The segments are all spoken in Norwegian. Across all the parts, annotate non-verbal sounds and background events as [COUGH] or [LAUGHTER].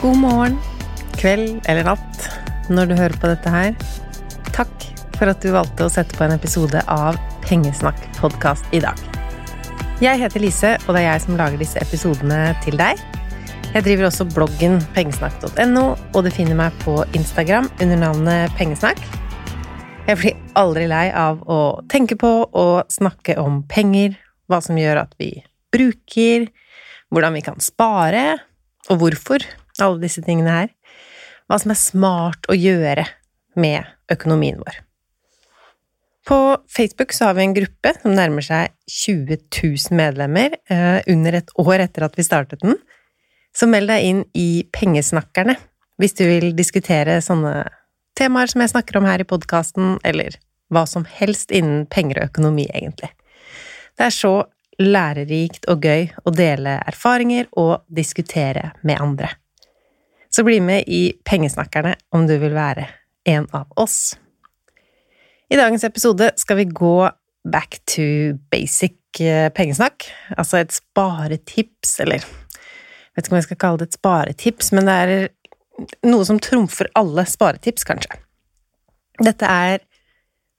God morgen, kveld eller natt når du hører på dette her. Takk for at du valgte å sette på en episode av Pengesnakk-podkast i dag. Jeg heter Lise, og det er jeg som lager disse episodene til deg. Jeg driver også bloggen pengesnakk.no, og du finner meg på Instagram under navnet Pengesnakk. Jeg blir aldri lei av å tenke på og snakke om penger, hva som gjør at vi bruker, hvordan vi kan spare, og hvorfor alle disse tingene her. Hva som er smart å gjøre med økonomien vår. På Facebook så har vi en gruppe som nærmer seg 20 000 medlemmer eh, under et år etter at vi startet den. Så meld deg inn i Pengesnakkerne hvis du vil diskutere sånne temaer som jeg snakker om her i podkasten, eller hva som helst innen penger og økonomi, egentlig. Det er så lærerikt og gøy å dele erfaringer og diskutere med andre. Så bli med i Pengesnakkerne om du vil være en av oss. I dagens episode skal vi gå back to basic eh, pengesnakk, altså et sparetips, eller jeg vet ikke om jeg skal kalle det et sparetips, men det er noe som trumfer alle sparetips, kanskje. Dette er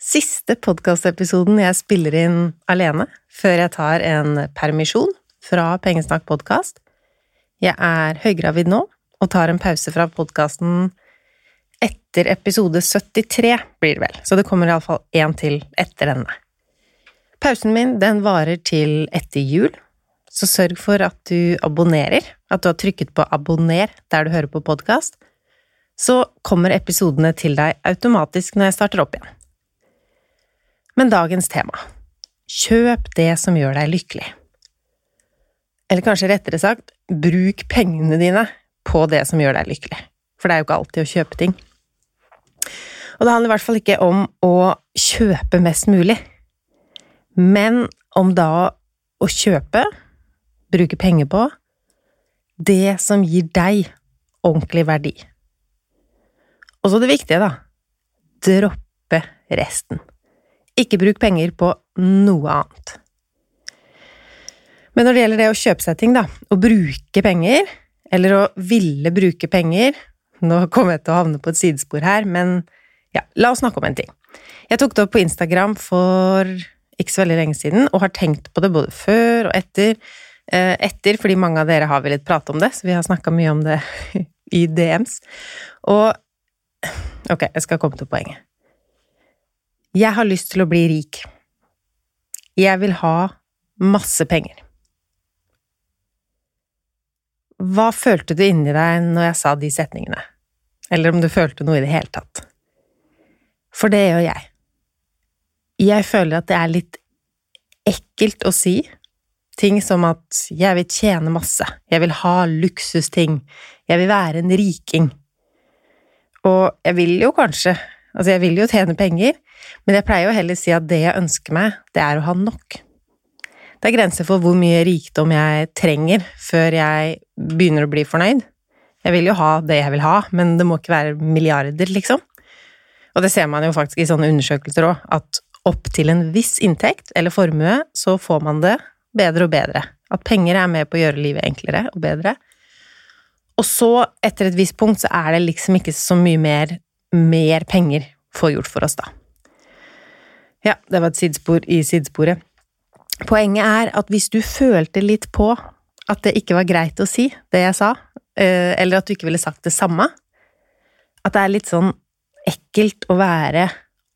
siste podkastepisoden jeg spiller inn alene, før jeg tar en permisjon fra Pengesnakk podkast. Jeg er høygravid nå, og tar en pause fra podkasten etter episode 73, blir det vel, så det kommer iallfall én til etter denne. Pausen min den varer til etter jul, så sørg for at du abonnerer, at du har trykket på abonner der du hører på podkast, så kommer episodene til deg automatisk når jeg starter opp igjen. Men dagens tema – kjøp det som gjør deg lykkelig. Eller kanskje rettere sagt, bruk pengene dine på det som gjør deg lykkelig. For det er jo ikke alltid å kjøpe ting. Og det handler i hvert fall ikke om å kjøpe mest mulig, men om da å kjøpe, bruke penger på, det som gir deg ordentlig verdi. Og så det viktige, da. Droppe resten. Ikke bruk penger på noe annet. Men når det gjelder det å kjøpe seg ting, da, å bruke penger, eller å ville bruke penger Nå kommer jeg til å havne på et sidespor her, men ja, la oss snakke om en ting. Jeg tok det opp på Instagram for ikke så veldig lenge siden, og har tenkt på det både før og etter. Eh, etter, fordi mange av dere har villet prate om det, så vi har snakka mye om det [LAUGHS] i DMs. Og ok, jeg skal komme til poenget. Jeg har lyst til å bli rik. Jeg vil ha masse penger. Hva følte du inni deg når jeg sa de setningene? Eller om du følte noe i det hele tatt? For det gjør jeg. Jeg føler at det er litt ekkelt å si ting som at jeg vil tjene masse, jeg vil ha luksusting, jeg vil være en riking. Og jeg vil jo kanskje, altså jeg vil jo tjene penger, men jeg pleier jo heller si at det jeg ønsker meg, det er å ha nok. Det er grenser for hvor mye rikdom jeg trenger før jeg begynner å bli fornøyd. Jeg vil jo ha det jeg vil ha, men det må ikke være milliarder, liksom. Og det ser man jo faktisk i sånne undersøkelser òg, at opp til en viss inntekt eller formue, så får man det bedre og bedre. At penger er med på å gjøre livet enklere og bedre. Og så, etter et visst punkt, så er det liksom ikke så mye mer mer penger får gjort for oss, da. Ja, det var et sidespor i sidesporet. Poenget er at hvis du følte litt på at det ikke var greit å si det jeg sa, eh, eller at du ikke ville sagt det samme, at det er litt sånn ekkelt å være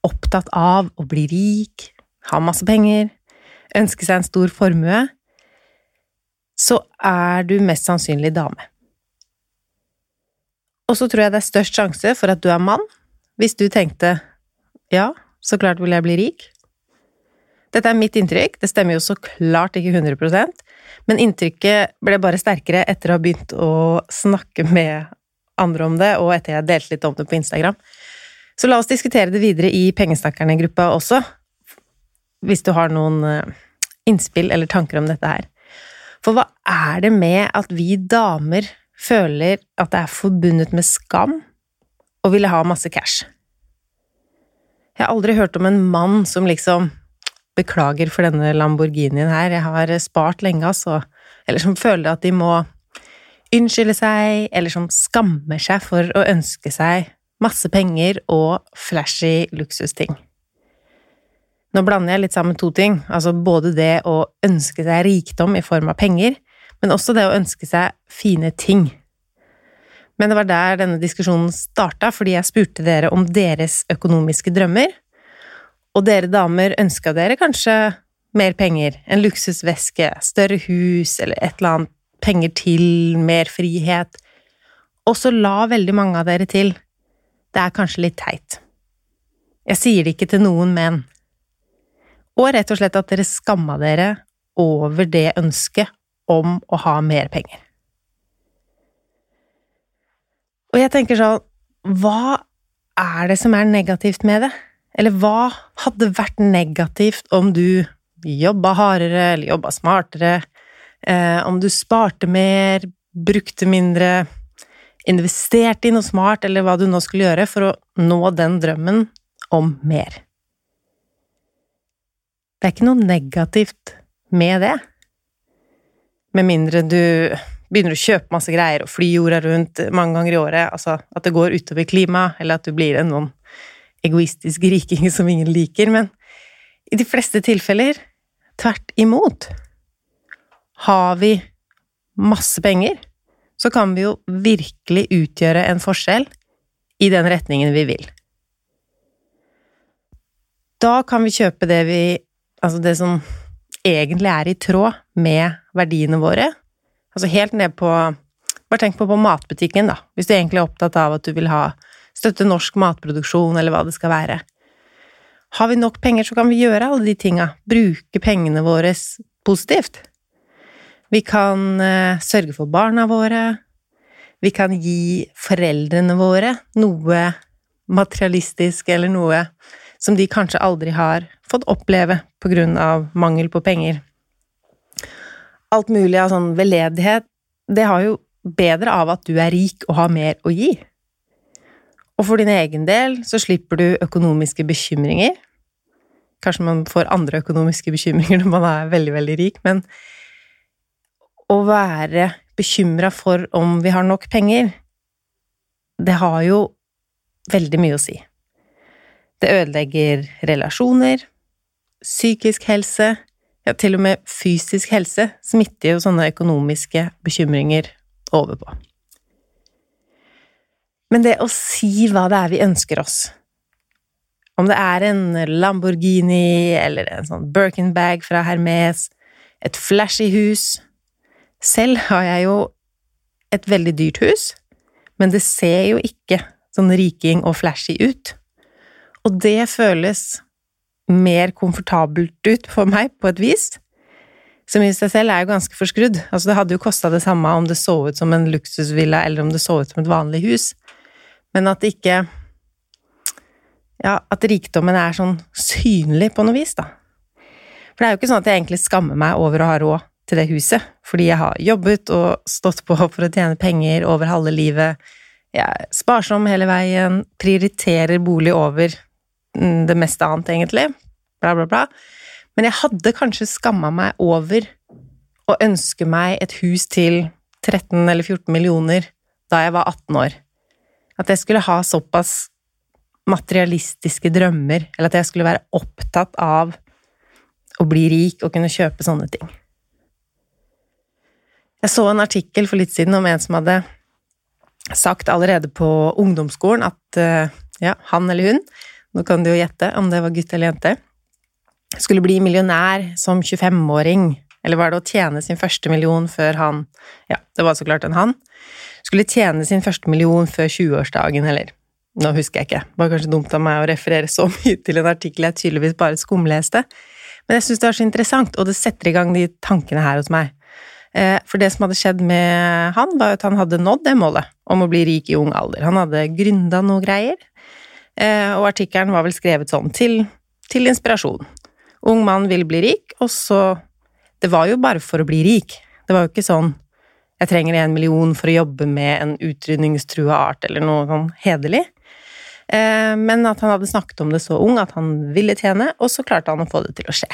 opptatt av å bli rik, ha masse penger, ønske seg en stor formue, så er du mest sannsynlig dame. Og så tror jeg det er størst sjanse for at du er mann, hvis du tenkte ja, så klart vil jeg bli rik, dette er mitt inntrykk, det stemmer jo så klart ikke 100% men inntrykket ble bare sterkere etter å ha begynt å snakke med andre om det, og etter jeg delte litt om det på Instagram. Så la oss diskutere det videre i Pengesnakkerne-gruppa også, hvis du har noen eh, innspill eller tanker om dette her. For hva er det med at vi damer føler at det er forbundet med skam å ville ha masse cash? Jeg har aldri hørt om en mann som liksom beklager for denne Lamborghinien her, jeg har spart lenge, altså. Eller som føler at de må unnskylde seg, eller som skammer seg for å ønske seg masse penger og flashy luksusting. Nå blander jeg litt sammen to ting, altså både det å ønske seg rikdom i form av penger, men også det å ønske seg fine ting. Men det var der denne diskusjonen starta, fordi jeg spurte dere om deres økonomiske drømmer, og dere damer ønska dere kanskje mer penger, en luksusveske, større hus eller et eller annet, penger til, mer frihet, og så la veldig mange av dere til det er kanskje litt teit. Jeg sier det ikke til noen men. Og rett og slett at dere skamma dere over det ønsket om å ha mer penger. Og jeg tenker sånn, hva er det som er negativt med det? Eller hva hadde vært negativt om du jobba hardere eller jobba smartere, eh, om du sparte mer, brukte mindre, investerte i noe smart, eller hva du nå skulle gjøre for å nå den drømmen om mer. Det er ikke noe negativt med det. Med mindre du begynner å kjøpe masse greier og fly jorda rundt mange ganger i året, altså at det går utover klimaet, eller at du blir en sånn egoistisk riking som ingen liker, men i de fleste tilfeller tvert imot. Har vi masse penger, så kan vi jo virkelig utgjøre en forskjell i den retningen vi vil. Da kan vi kjøpe det vi Altså det som egentlig er i tråd med verdiene våre. Altså helt ned på Bare tenk på, på matbutikken, da, hvis du egentlig er opptatt av at du vil ha støtte norsk matproduksjon, eller hva det skal være. Har vi nok penger, så kan vi gjøre alle de tinga. Bruke pengene våre positivt. Vi kan uh, sørge for barna våre. Vi kan gi foreldrene våre noe materialistisk eller noe som de kanskje aldri har fått oppleve på grunn av mangel på penger. Alt mulig av sånn veldedighet, det har jo bedre av at du er rik og har mer å gi. Og for din egen del så slipper du økonomiske bekymringer. Kanskje man får andre økonomiske bekymringer når man er veldig, veldig rik, men å være bekymra for om vi har nok penger, det har jo veldig mye å si. Det ødelegger relasjoner, psykisk helse, ja, til og med fysisk helse smitter jo sånne økonomiske bekymringer over på. Men det å si hva det er vi ønsker oss, om det er en Lamborghini eller en sånn Birkenbag fra Hermes, et flashy hus, selv har jeg jo et veldig dyrt hus, men det ser jo ikke sånn riking og flashy ut. Og det føles mer komfortabelt ut for meg, på et vis, som i seg selv er jo ganske forskrudd. Altså, det hadde jo kosta det samme om det så ut som en luksusvilla, eller om det så ut som et vanlig hus, men at ikke Ja, at rikdommen er sånn synlig på noe vis, da. For det er jo ikke sånn at jeg egentlig skammer meg over å ha råd til det huset, fordi jeg har jobbet og stått på [LAUGHS] for å tjene penger over halve livet. Jeg er sparsom hele veien, prioriterer bolig over mm, det meste annet, egentlig. Bla, bla, bla. Men jeg hadde kanskje skamma meg over å ønske meg et hus til 13 eller 14 millioner da jeg var 18 år. At jeg skulle ha såpass materialistiske drømmer, eller at jeg skulle være opptatt av å bli rik og kunne kjøpe sånne ting. Jeg så en artikkel for litt siden om en som hadde sagt allerede på ungdomsskolen at eh, ja, han eller hun, nå kan du jo gjette om det var gutt eller jente, skulle bli millionær som 25-åring, eller var det å tjene sin første million før han Ja, det var så klart en han. Skulle tjene sin første million før 20-årsdagen, eller nå husker jeg ikke, det var kanskje dumt av meg å referere så mye til en artikkel jeg tydeligvis bare skumleste, men jeg syns det var så interessant, og det setter i gang de tankene her hos meg. Eh, for det som hadde skjedd med han, var at han hadde nådd det målet om å bli rik i ung alder. Han hadde gründa noe greier, eh, og artikkelen var vel skrevet sånn til, til inspirasjon. Ung mann vil bli rik, og så Det var jo bare for å bli rik. Det var jo ikke sånn jeg trenger en million for å jobbe med en utrydningstrua art, eller noe sånn hederlig. Eh, men at han hadde snakket om det så ung at han ville tjene, og så klarte han å få det til å skje.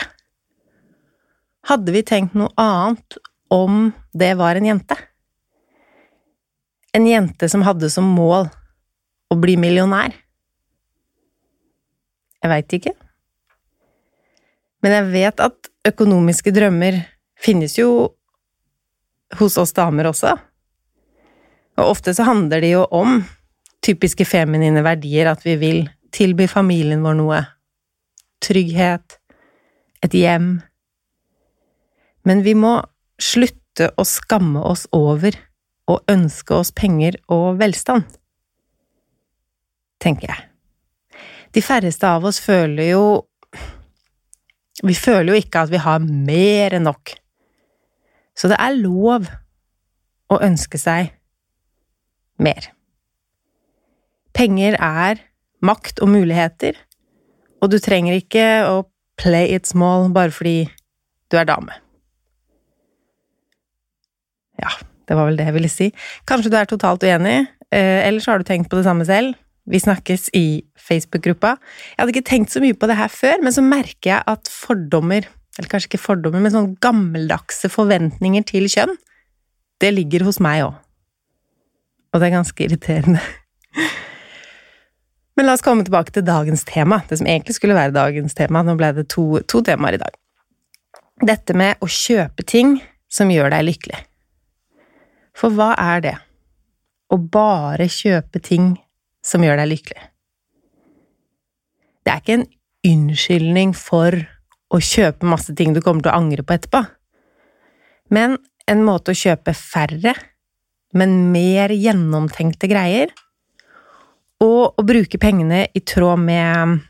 Hadde vi tenkt noe annet om det var en jente. en jente som hadde som mål å bli millionær? Jeg veit ikke. Men jeg vet at økonomiske drømmer finnes jo hos oss damer også. Og ofte så handler det jo om typiske feminine verdier, at vi vil tilby familien vår noe. Trygghet, et hjem. Men vi må slutte å skamme oss over og ønske oss penger og velstand. Tenker jeg. De færreste av oss føler jo Vi føler jo ikke at vi har mer enn nok. Så det er lov å ønske seg mer. Penger er makt og muligheter, og du trenger ikke å play it small bare fordi du er dame. Ja, det var vel det jeg ville si. Kanskje du er totalt uenig, eh, eller så har du tenkt på det samme selv. Vi snakkes i Facebook-gruppa. Jeg hadde ikke tenkt så mye på det her før, men så merker jeg at fordommer, eller kanskje ikke fordommer, men sånn gammeldagse forventninger til kjønn, det ligger hos meg òg. Og det er ganske irriterende. Men la oss komme tilbake til dagens tema, det som egentlig skulle være dagens tema. Nå ble det to, to temaer i dag. Dette med å kjøpe ting som gjør deg lykkelig. For hva er det? Å bare kjøpe ting som gjør deg lykkelig. Det er ikke en unnskyldning for å kjøpe masse ting du kommer til å angre på etterpå, men en måte å kjøpe færre, men mer gjennomtenkte greier, og å bruke pengene i tråd med,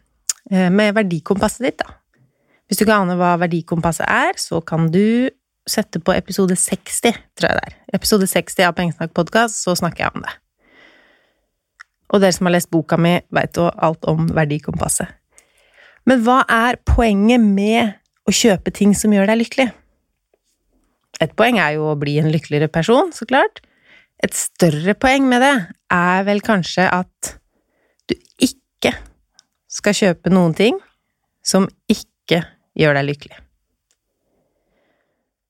eh, med verdikompasset ditt, da. Hvis du ikke aner hva verdikompasset er, så kan du sette på episode 60, tror jeg det er. Episode 60 av Pengesnakk podkast, så snakker jeg om det. Og dere som har lest boka mi, veit jo alt om verdikompasset. Men hva er poenget med å kjøpe ting som gjør deg lykkelig? Et poeng er jo å bli en lykkeligere person, så klart. Et større poeng med det er vel kanskje at du ikke skal kjøpe noen ting som ikke gjør deg lykkelig.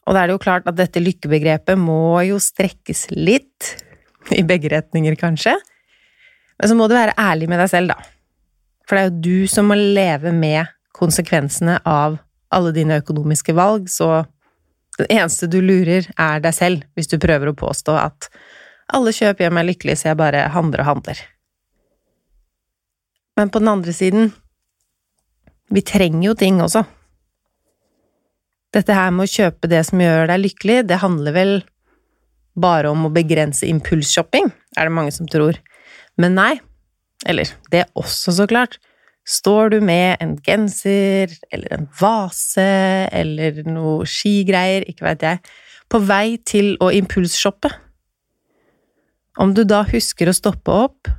Og da er det jo klart at dette lykkebegrepet må jo strekkes litt, i begge retninger kanskje, men så må du være ærlig med deg selv, da. For det er jo du som må leve med konsekvensene av alle dine økonomiske valg, så det eneste du lurer, er deg selv, hvis du prøver å påstå at alle kjøp gjør meg lykkelig, så jeg bare handler og handler. Men på den andre siden, vi trenger jo ting også. Dette her med å kjøpe det som gjør deg lykkelig, det handler vel bare om å begrense impulsshopping, er det mange som tror. Men nei, eller det er også så klart, står du med en genser eller en vase eller noe skigreier, ikke veit jeg, på vei til å impulsshoppe, om du da husker å stoppe opp,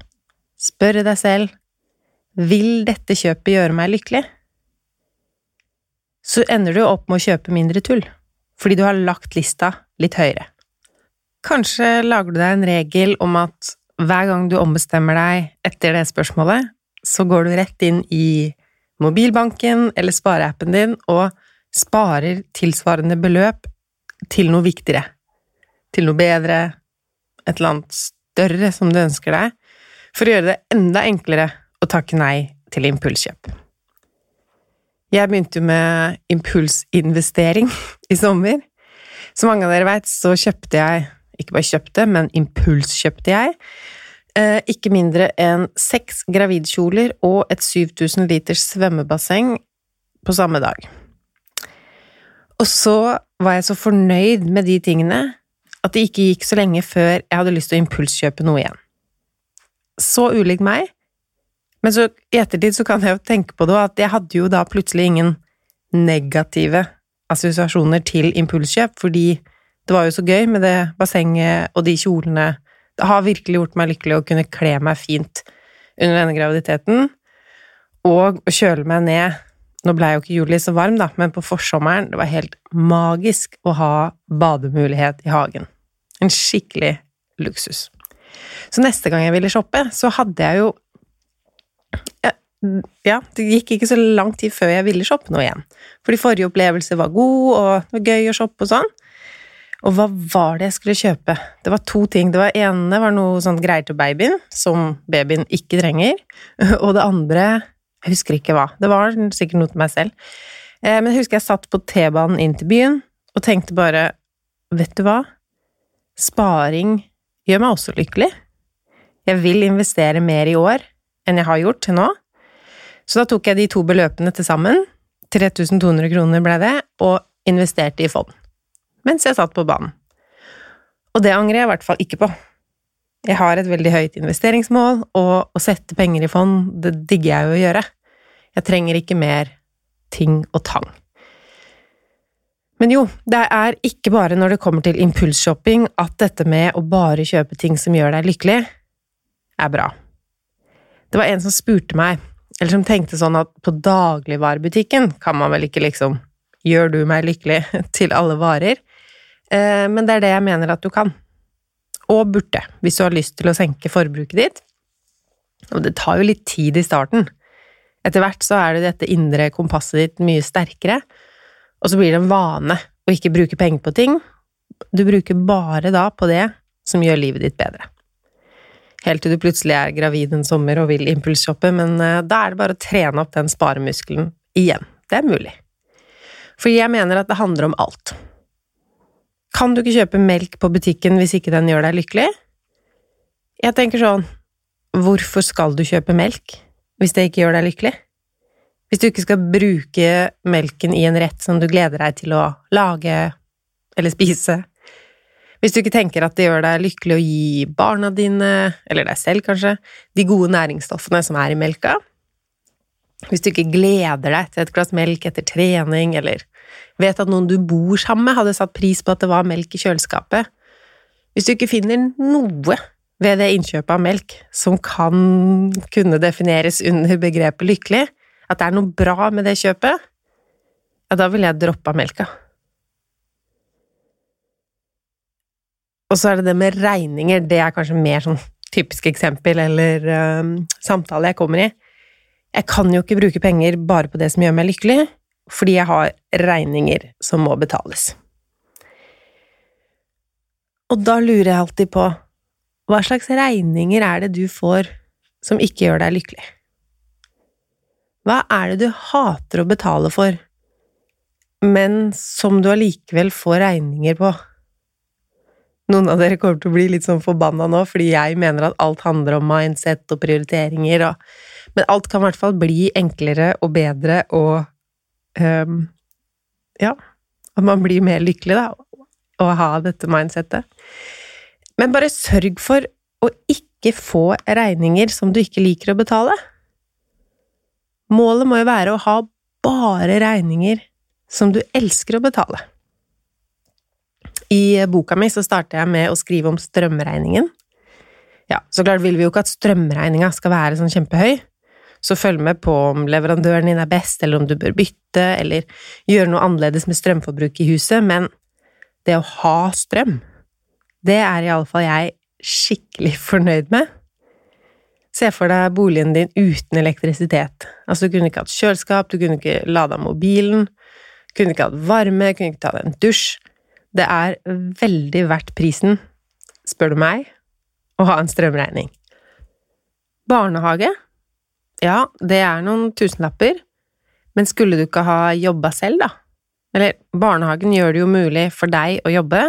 spørre deg selv vil dette kjøpet gjøre meg lykkelig, så ender du opp med å kjøpe mindre tull, fordi du har lagt lista litt høyere. Kanskje lager du deg en regel om at hver gang du ombestemmer deg etter det spørsmålet, så går du rett inn i mobilbanken eller spareappen din og sparer tilsvarende beløp til noe viktigere, til noe bedre, et eller annet større som du ønsker deg, for å gjøre det enda enklere å takke nei til impulskjøp. Jeg begynte med impulsinvestering [LAUGHS] i sommer. Som mange av dere veit, så kjøpte jeg ikke bare kjøpte, men impulskjøpte jeg. Eh, ikke mindre enn seks gravidkjoler og et 7000 liters svømmebasseng på samme dag. Og så var jeg så fornøyd med de tingene at det ikke gikk så lenge før jeg hadde lyst til å impulskjøpe noe igjen. Så ulik meg, men så i ettertid så kan jeg jo tenke på det, at jeg hadde jo da plutselig ingen negative assosiasjoner til impulskjøp, fordi det var jo så gøy med det bassenget og de kjolene. Det har virkelig gjort meg lykkelig å kunne kle meg fint under denne graviditeten, og å kjøle meg ned. Nå ble jo ikke juli så varm, da, men på forsommeren det var helt magisk å ha bademulighet i hagen. En skikkelig luksus. Så neste gang jeg ville shoppe, så hadde jeg jo ja, det gikk ikke så lang tid før jeg ville shoppe noe igjen. Fordi forrige opplevelse var god, og det var gøy å shoppe og sånn. Og hva var det jeg skulle kjøpe? Det var to ting. Det var ene var noe sånt greier til babyen, som babyen ikke trenger. [LAUGHS] Og det andre Jeg husker ikke hva. Det var sikkert noe til meg selv. Eh, men jeg husker jeg satt på T-banen inn til byen og tenkte bare Vet du hva? Sparing gjør meg også lykkelig. Jeg vil investere mer i år enn jeg har gjort til nå. Så da tok jeg de to beløpene til sammen, 3200 kroner ble det, og investerte i fond. Mens jeg satt på banen. Og det angrer jeg i hvert fall ikke på. Jeg har et veldig høyt investeringsmål, og å sette penger i fond, det digger jeg jo å gjøre. Jeg trenger ikke mer ting og tang. Men jo, det er ikke bare når det kommer til impulsshopping at dette med å bare kjøpe ting som gjør deg lykkelig, er bra. Det var en som spurte meg, eller som tenkte sånn at på dagligvarebutikken kan man vel ikke liksom Gjør du meg lykkelig [LAUGHS] til alle varer? Eh, men det er det jeg mener at du kan. Og burde, hvis du har lyst til å senke forbruket ditt. Og det tar jo litt tid i starten. Etter hvert så er det dette indre kompasset ditt mye sterkere, og så blir det en vane å ikke bruke penger på ting. Du bruker bare da på det som gjør livet ditt bedre. Helt til du plutselig er gravid en sommer og vil impulsshoppe, men eh, da er det bare å trene opp den sparemuskelen igjen. Det er mulig. For jeg mener at det handler om alt. Kan du ikke kjøpe melk på butikken hvis ikke den gjør deg lykkelig? Jeg tenker sånn, hvorfor skal du kjøpe melk hvis det ikke gjør deg lykkelig? Hvis du ikke skal bruke melken i en rett som du gleder deg til å lage eller spise. Hvis du ikke tenker at det gjør deg lykkelig å gi barna dine, eller deg selv kanskje, de gode næringsstoffene som er i melka. Hvis du ikke gleder deg til et glass melk etter trening, eller vet at noen du bor sammen med, hadde satt pris på at det var melk i kjøleskapet. Hvis du ikke finner noe ved det innkjøpet av melk som kan kunne defineres under begrepet lykkelig, at det er noe bra med det kjøpet, ja, da ville jeg droppa melka. Og så er det det med regninger, det er kanskje mer sånn typisk eksempel eller um, samtale jeg kommer i. Jeg kan jo ikke bruke penger bare på det som gjør meg lykkelig, fordi jeg har regninger som må betales. Og da lurer jeg alltid på hva slags regninger er det du får som ikke gjør deg lykkelig? Hva er det du hater å betale for, men som du allikevel får regninger på? Noen av dere kommer til å bli litt sånn forbanna nå, fordi jeg mener at alt handler om mindset og prioriteringer, og, men alt kan i hvert fall bli enklere og bedre og um, Ja, at man blir mer lykkelig, da, å ha dette mindsettet. Men bare sørg for å ikke få regninger som du ikke liker å betale. Målet må jo være å ha bare regninger som du elsker å betale. I boka mi så starter jeg med å skrive om strømregningen. Ja, så klart vil vi jo ikke at strømregninga skal være sånn kjempehøy, så følg med på om leverandøren din er best, eller om du bør bytte, eller gjøre noe annerledes med strømforbruket i huset, men det å ha strøm, det er iallfall jeg skikkelig [LAUGHS] fornøyd med. Se for deg boligen din uten elektrisitet. Altså, du kunne ikke hatt kjøleskap, du kunne ikke lada mobilen, kunne ikke hatt varme, kunne ikke tatt en dusj. Det er veldig verdt prisen, spør du meg, å ha en strømregning. Barnehage? Ja, det er noen tusenlapper, men skulle du ikke ha jobba selv, da? Eller, barnehagen gjør det jo mulig for deg å jobbe,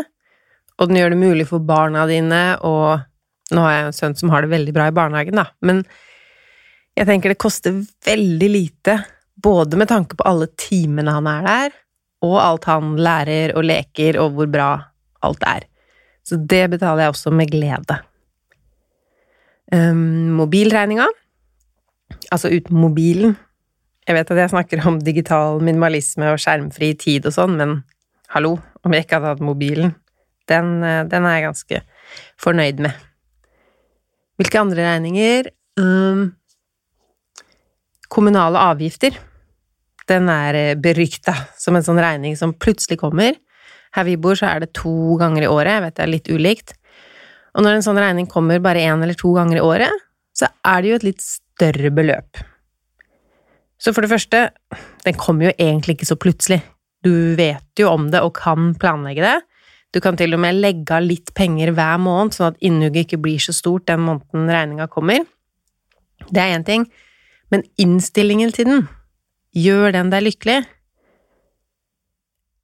og den gjør det mulig for barna dine og nå har jeg en sønn som har det veldig bra i barnehagen, da, men jeg tenker det koster veldig lite, både med tanke på alle timene han er der, og alt han lærer og leker, og hvor bra alt er. Så det betaler jeg også med glede. Um, mobilregninga, altså uten mobilen Jeg vet at jeg snakker om digital minimalisme og skjermfri tid og sånn, men hallo, om jeg ikke hadde hatt mobilen, den, eh, den er jeg ganske fornøyd med. Hvilke andre regninger? Um, kommunale avgifter. Den er eh, berykta som en sånn regning som plutselig kommer. Her vi bor, så er det to ganger i året, jeg vet det er litt ulikt. Og når en sånn regning kommer bare én eller to ganger i året, så er det jo et litt større beløp. Så for det første, den kommer jo egentlig ikke så plutselig. Du vet jo om det og kan planlegge det. Du kan til og med legge av litt penger hver måned, sånn at innhugget ikke blir så stort den måneden regninga kommer. Det er én ting, men innstillingen til den, gjør den deg lykkelig?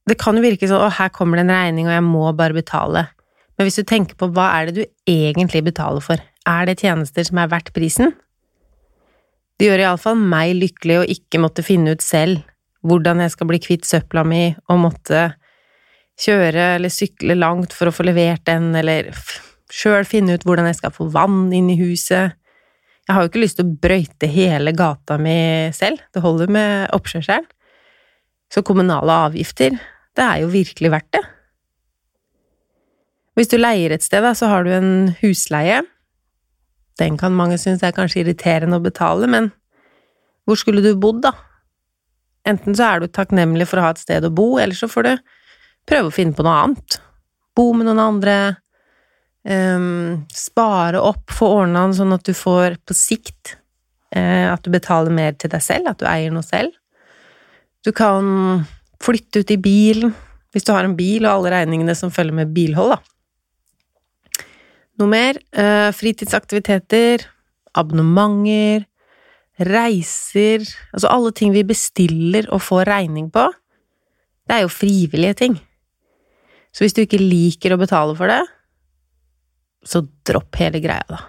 Det kan jo virke sånn 'Å, her kommer det en regning, og jeg må bare betale'. Men hvis du tenker på hva er det du egentlig betaler for, er det tjenester som er verdt prisen? Det gjør iallfall meg lykkelig å ikke måtte finne ut selv hvordan jeg skal bli kvitt søpla mi, og måtte kjøre eller sykle langt for å få levert den, eller sjøl finne ut hvordan jeg skal få vann inn i huset. Jeg har jo ikke lyst til å brøyte hele gata mi selv, det holder med oppkjørselen. Så kommunale avgifter, det er jo virkelig verdt det. Hvis du leier et sted, så har du en husleie. Den kan mange synes er kanskje irriterende å betale, men hvor skulle du bodd, da? Enten så er du takknemlig for å ha et sted å bo, eller så får du prøve å finne på noe annet. Bo med noen andre, um, spare opp, få ordna sånn at du får på sikt uh, at du betaler mer til deg selv, at du eier noe selv. Du kan flytte ut i bilen, hvis du har en bil og alle regningene som følger med bilhold, da. Noe mer? Uh, fritidsaktiviteter, abonnementer, reiser Altså alle ting vi bestiller og får regning på, det er jo frivillige ting. Så hvis du ikke liker å betale for det, så dropp hele greia, da.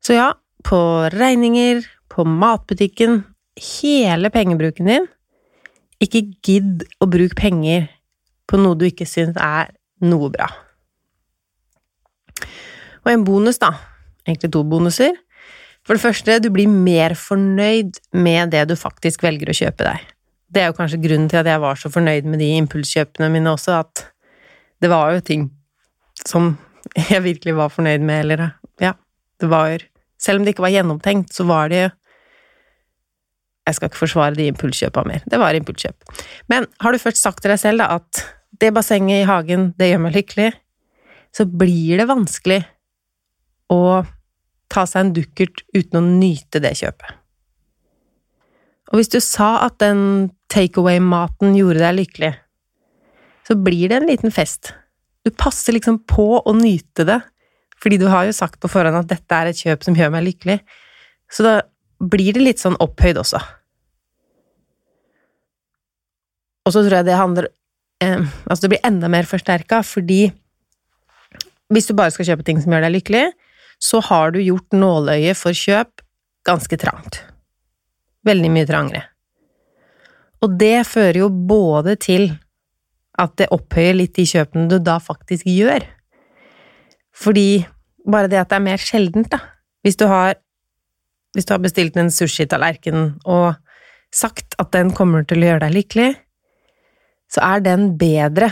Så ja, på regninger, på matbutikken, hele pengebruken din, ikke gidd å bruke penger på noe du ikke syns er noe bra. Og en bonus, da, egentlig to bonuser. For det første, du blir mer fornøyd med det du faktisk velger å kjøpe deg. Det er jo kanskje grunnen til at jeg var så fornøyd med de impulskjøpene mine også, at det var jo ting som [LAUGHS] jeg virkelig var fornøyd med, eller ja, det var Selv om det ikke var gjennomtenkt, så var det Jeg skal ikke forsvare de impulskjøpa mer, det var impulskjøp. Men har du først sagt til deg selv da at det bassenget i hagen, det gjør meg lykkelig, så blir det vanskelig å ta seg en dukkert uten å nyte det kjøpet. Og hvis du sa at den takeaway-maten gjorde deg lykkelig, så blir det en liten fest. Du passer liksom på å nyte det, fordi du har jo sagt på forhånd at dette er et kjøp som gjør meg lykkelig, så da blir det litt sånn opphøyd også. Og så tror jeg det handler eh, Altså, det blir enda mer forsterka, fordi hvis du bare skal kjøpe ting som gjør deg lykkelig, så har du gjort nåløyet for kjøp ganske trangt. Veldig mye trangere. Og det fører jo både til at det opphøyer litt de kjøpene du da faktisk gjør. Fordi bare det at det er mer sjeldent, da Hvis du har, hvis du har bestilt en sushitallerken og sagt at den kommer til å gjøre deg lykkelig, så er den bedre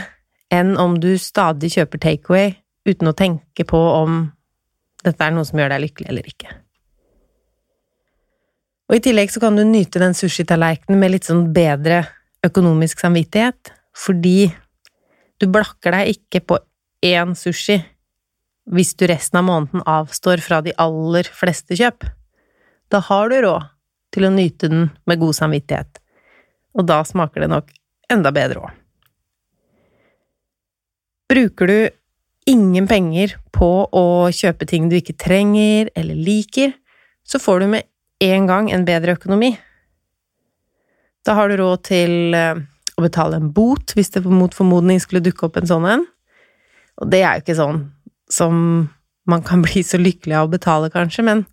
enn om du stadig kjøper takeaway uten å tenke på om dette er noe som gjør deg lykkelig eller ikke. Og i tillegg så kan du nyte den sushitallerkenen med litt sånn bedre økonomisk samvittighet, fordi du blakker deg ikke på én sushi hvis du resten av måneden avstår fra de aller fleste kjøp. Da har du råd til å nyte den med god samvittighet, og da smaker det nok enda bedre òg. Bruker du ingen penger på å kjøpe ting du ikke trenger eller liker, så får du med en gang en bedre økonomi. Da har du råd til eh, å betale en bot hvis det mot formodning skulle dukke opp en sånn en. Og det er jo ikke sånn som man kan [LAUGHS] bli så lykkelig av å betale, kanskje, men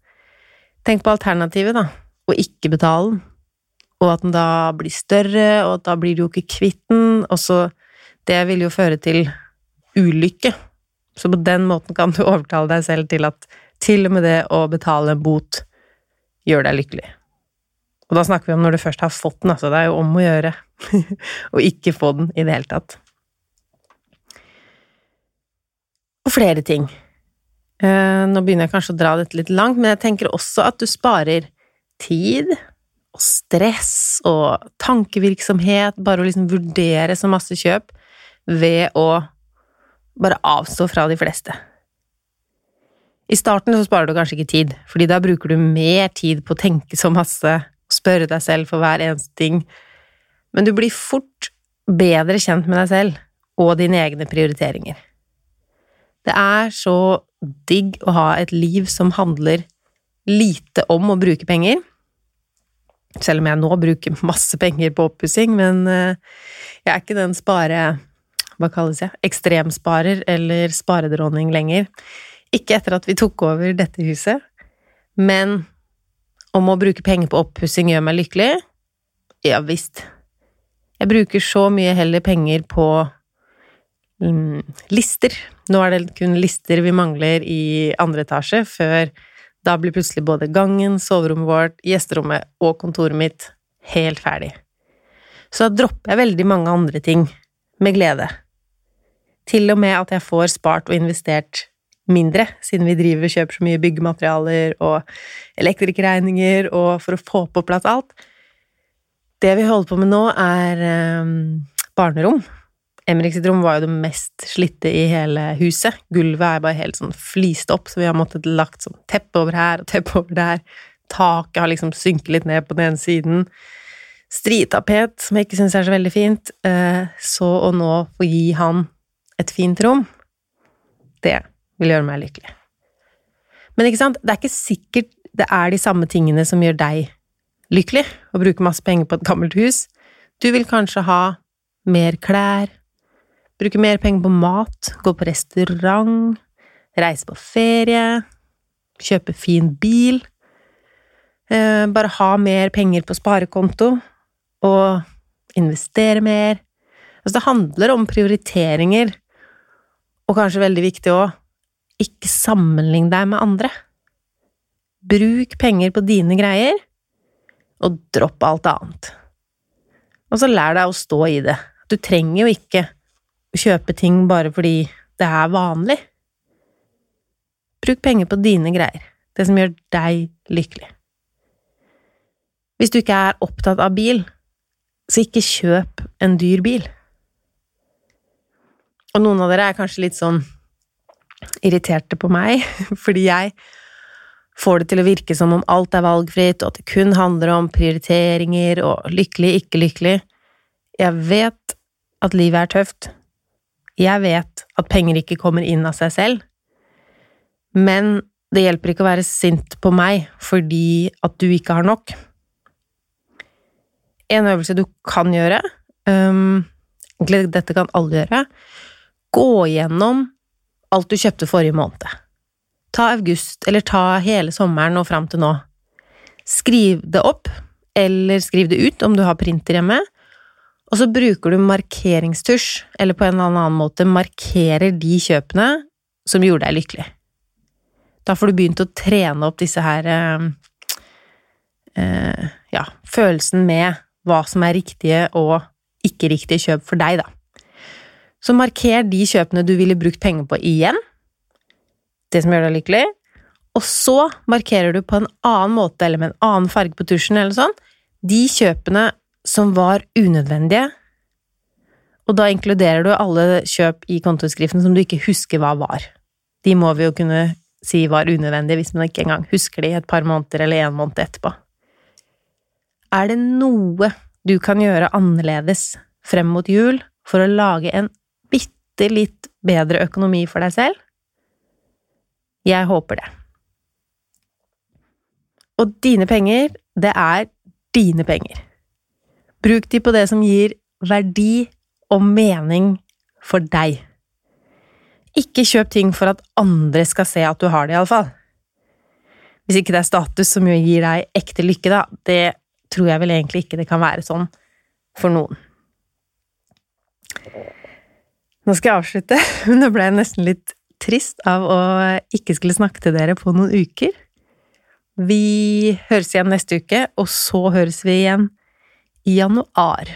tenk på alternativet, da. Å ikke betale den. Og at den da blir større, og da blir du jo ikke kvitt den, og så Det vil jo føre til ulykke så på den måten kan du overtale deg selv til at til og med det å betale en bot gjør deg lykkelig. Og da snakker vi om når du først har fått den, altså. Det er jo om å gjøre [LAUGHS] å ikke få den i det hele tatt. Og flere ting. Eh, nå begynner jeg kanskje å dra dette litt langt, men jeg tenker også at du sparer tid og stress og tankevirksomhet, bare å liksom vurdere så masse kjøp ved å bare avstå fra de fleste. I starten så sparer du kanskje ikke tid, fordi da bruker du mer tid på å tenke så masse, spørre deg selv for hver eneste ting, men du blir fort bedre kjent med deg selv og dine egne prioriteringer. Det er så digg å ha et liv som handler lite om å bruke penger. Selv om jeg nå bruker masse penger på oppussing, men eh, jeg er ikke den spare... Hva kalles jeg? Ekstremsparer eller sparedronning lenger. Ikke etter at vi tok over dette huset, men om å bruke penger på oppussing gjør meg lykkelig? Ja visst. Jeg bruker så mye heller penger på mm, lister. Nå er det kun lister vi mangler i andre etasje, før da blir plutselig både gangen, soverommet vårt, gjesterommet og kontoret mitt helt ferdig. Så da dropper jeg veldig mange andre ting med glede. Til og med at jeg får spart og investert mindre, siden vi driver og kjøper så mye byggematerialer og elektrikerregninger og for å få på plass alt. Det vi holder på med nå, er um, barnerom. Emrik sitt rom var jo det mest slitte i hele huset. Gulvet er bare helt sånn flist opp, så vi har måttet lagt sånn teppe over her og teppe over der. Taket har liksom synket litt ned på den ene siden. Stritapet, som jeg ikke syns er så veldig fint. Eh, så å nå få gi han et fint rom, det vil gjøre meg lykkelig. Men ikke sant, det er ikke sikkert det er de samme tingene som gjør deg lykkelig, å bruke masse penger på et gammelt hus. Du vil kanskje ha mer klær, bruke mer penger på mat, gå på restaurant, reise på ferie, kjøpe fin bil, eh, bare ha mer penger på sparekonto og investere mer. Altså, det handler om prioriteringer, og kanskje veldig viktig òg, ikke sammenlign deg med andre. Bruk penger på dine greier, og dropp alt annet. Og så lær deg å stå i det. Du trenger jo ikke kjøpe ting bare fordi det er vanlig. Bruk penger på dine greier, det som gjør deg lykkelig. Hvis du ikke er opptatt av bil, så ikke kjøp en dyr bil. Og noen av dere er kanskje litt sånn irriterte på meg, [LAUGHS] fordi jeg får det til å virke som om alt er valgfritt, og at det kun handler om prioriteringer og lykkelig, ikke lykkelig. Jeg vet at livet er tøft. Jeg vet at penger ikke kommer inn av seg selv. Men det hjelper ikke å være sint på meg fordi at du ikke har nok. En øvelse du kan gjøre, um, dette kan alle gjøre, gå gjennom alt du kjøpte forrige måned. Ta august, eller ta hele sommeren og fram til nå. Skriv det opp, eller skriv det ut om du har printer hjemme, og så bruker du markeringstusj, eller på en eller annen måte markerer de kjøpene som gjorde deg lykkelig. Da får du begynt å trene opp disse her eh, eh, ja, følelsen med hva som er riktige og ikke riktige kjøp for deg, da. Så marker de kjøpene du ville brukt penger på igjen, det som gjør deg lykkelig, og så markerer du på en annen måte eller med en annen farge på tusjen eller sånn, de kjøpene som var unødvendige, og da inkluderer du alle kjøp i kontoskriften som du ikke husker hva var. De må vi jo kunne si var unødvendige hvis man ikke engang husker de et par måneder eller en måned etterpå. Er det noe du kan gjøre annerledes frem mot jul for å lage en bitte litt bedre økonomi for deg selv? Jeg håper det. Og dine penger, det er dine penger. Bruk de på det som gir verdi og mening for deg. Ikke kjøp ting for at andre skal se at du har det, iallfall. Hvis ikke det er status som gir deg ekte lykke, da, det tror jeg vel egentlig ikke det kan være sånn for noen. Nå skal jeg avslutte, [LAUGHS] men nå ble jeg nesten litt trist av å ikke skulle snakke til dere på noen uker. Vi høres igjen neste uke, og så høres vi igjen i januar.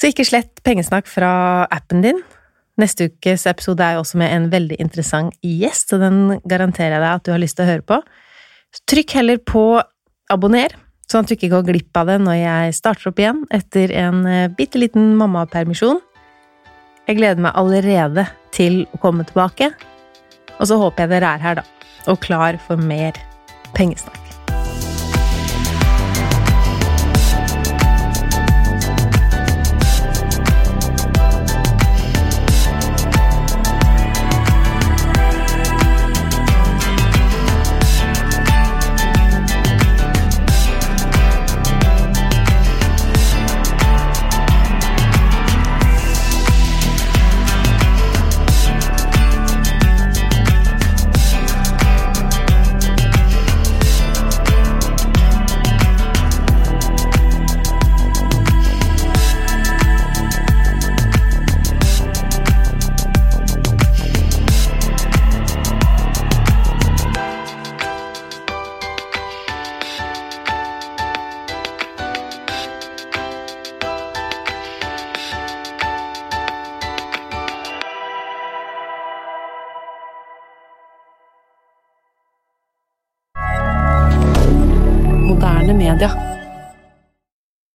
Så ikke slett pengesnakk fra appen din. Neste ukes episode er jo også med en veldig interessant gjest, så den garanterer jeg deg at du har lyst til å høre på. Trykk heller på abonner, sånn at du ikke går glipp av det når jeg starter opp igjen etter en eh, bitte liten mammapermisjon. Jeg gleder meg allerede til å komme tilbake, og så håper jeg dere er her, da, og klar for mer pengesnakk.